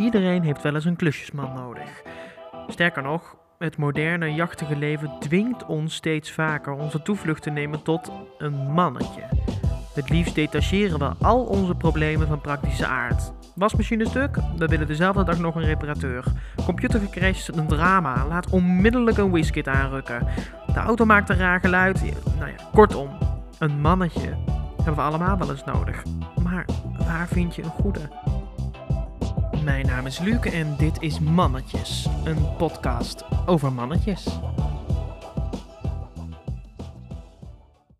Iedereen heeft wel eens een klusjesman nodig. Sterker nog, het moderne, jachtige leven dwingt ons steeds vaker onze toevlucht te nemen tot een mannetje. Het liefst detacheren we al onze problemen van praktische aard. Wasmachine stuk? We willen dezelfde dag nog een reparateur. Computer gecrashed? Een drama. Laat onmiddellijk een whiskit aanrukken. De auto maakt een raar geluid. Nou ja, kortom, een mannetje hebben we allemaal wel eens nodig. Maar waar vind je een goede? Mijn naam is Luc en dit is Mannetjes, een podcast over mannetjes.